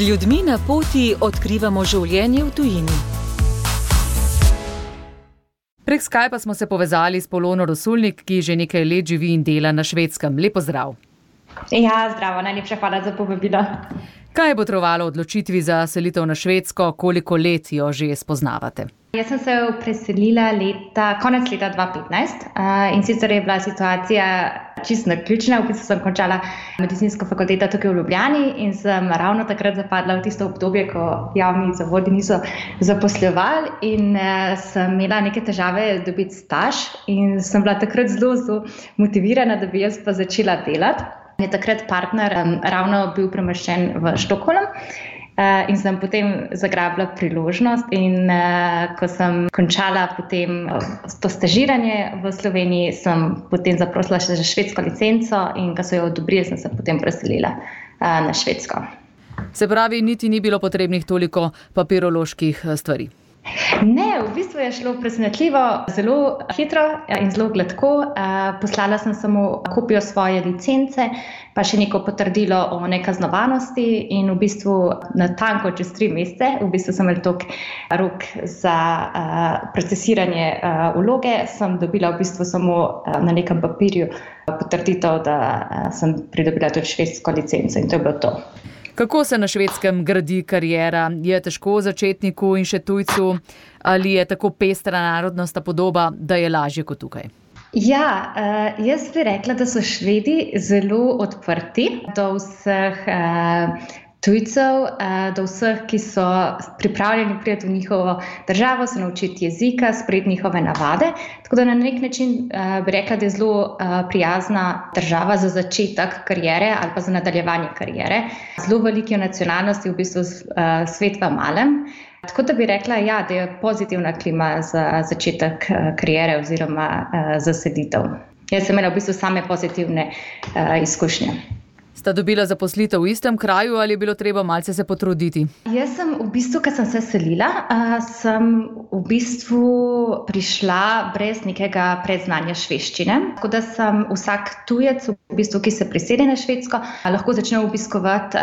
Z ljudmi na poti odkrivamo življenje v tujini. Prek Skypa smo se povezali s Polono Rosulnik, ki že nekaj let živi in dela na švedskem. Lepo zdrav. Ja, zdravo, najlepša hvala za povabilo. Kaj je potrovalo odločitvi za selitev na švedsko, koliko let jo že spoznavate? Jaz sem se preselila leta, konec leta 2015 uh, in sicer je bila situacija čisto naključna. V bistvu sem končala medicinsko fakulteto tukaj v Ljubljani in sem ravno takrat zapadla v tisto obdobje, ko javni zavodi niso zaposlovali in uh, sem imela neke težave dobiti staž in sem bila takrat zelo, zelo motivirana, da bi jaz pa začela delati. Je takrat partner um, ravno bil premeščen v Štokholm. Uh, in sem potem zagrabila priložnost. In uh, ko sem končala potem to stažiranje v Sloveniji, sem potem zaprosila še za švedsko licenco in ko so jo odobrili, sem se potem preselila uh, na švedsko. Se pravi, niti ni bilo potrebnih toliko papiroloških stvari. Ne, v bistvu je šlo presenetljivo, zelo hitro in zelo gladko. Poslala sem samo kopijo svoje licence, pa še neko potrdilo o nekaznovanosti, in v bistvu na tanko čez tri mesece, v bistvu sem imel tok rok za procesiranje vloge, sem dobila v bistvu samo na nekem papirju potrditev, da sem pridobila tudi švedsko licenco in to je bilo to. Kako se na švedskem gradi karijera? Je težko začetniku in še tujcu, ali je tako pestra narodnostna podoba, da je lažje kot tukaj? Ja, uh, jaz bi rekla, da so švedi zelo odprti do vseh. Uh, tujcev, do vseh, ki so pripravljeni priti v njihovo državo, se naučiti jezika, sprejeti njihove navade. Tako da na nek način bi rekla, da je zelo prijazna država za začetek karijere ali pa za nadaljevanje karijere. Zelo velike nacionalnosti, v bistvu svet v malem. Tako da bi rekla, ja, da je pozitivna klima za začetek karijere oziroma za seditev. Jaz sem imela v bistvu same pozitivne izkušnje. Sta dobila zaposlitev v istem kraju ali je bilo treba malce se potruditi? Jaz sem v bistvu, ker sem se selila, sem v bistvu prišla brez nekega predznanja švedščine. Tako da sem vsak tujec, v bistvu, ki se priseli na švedsko, lahko začne obiskovati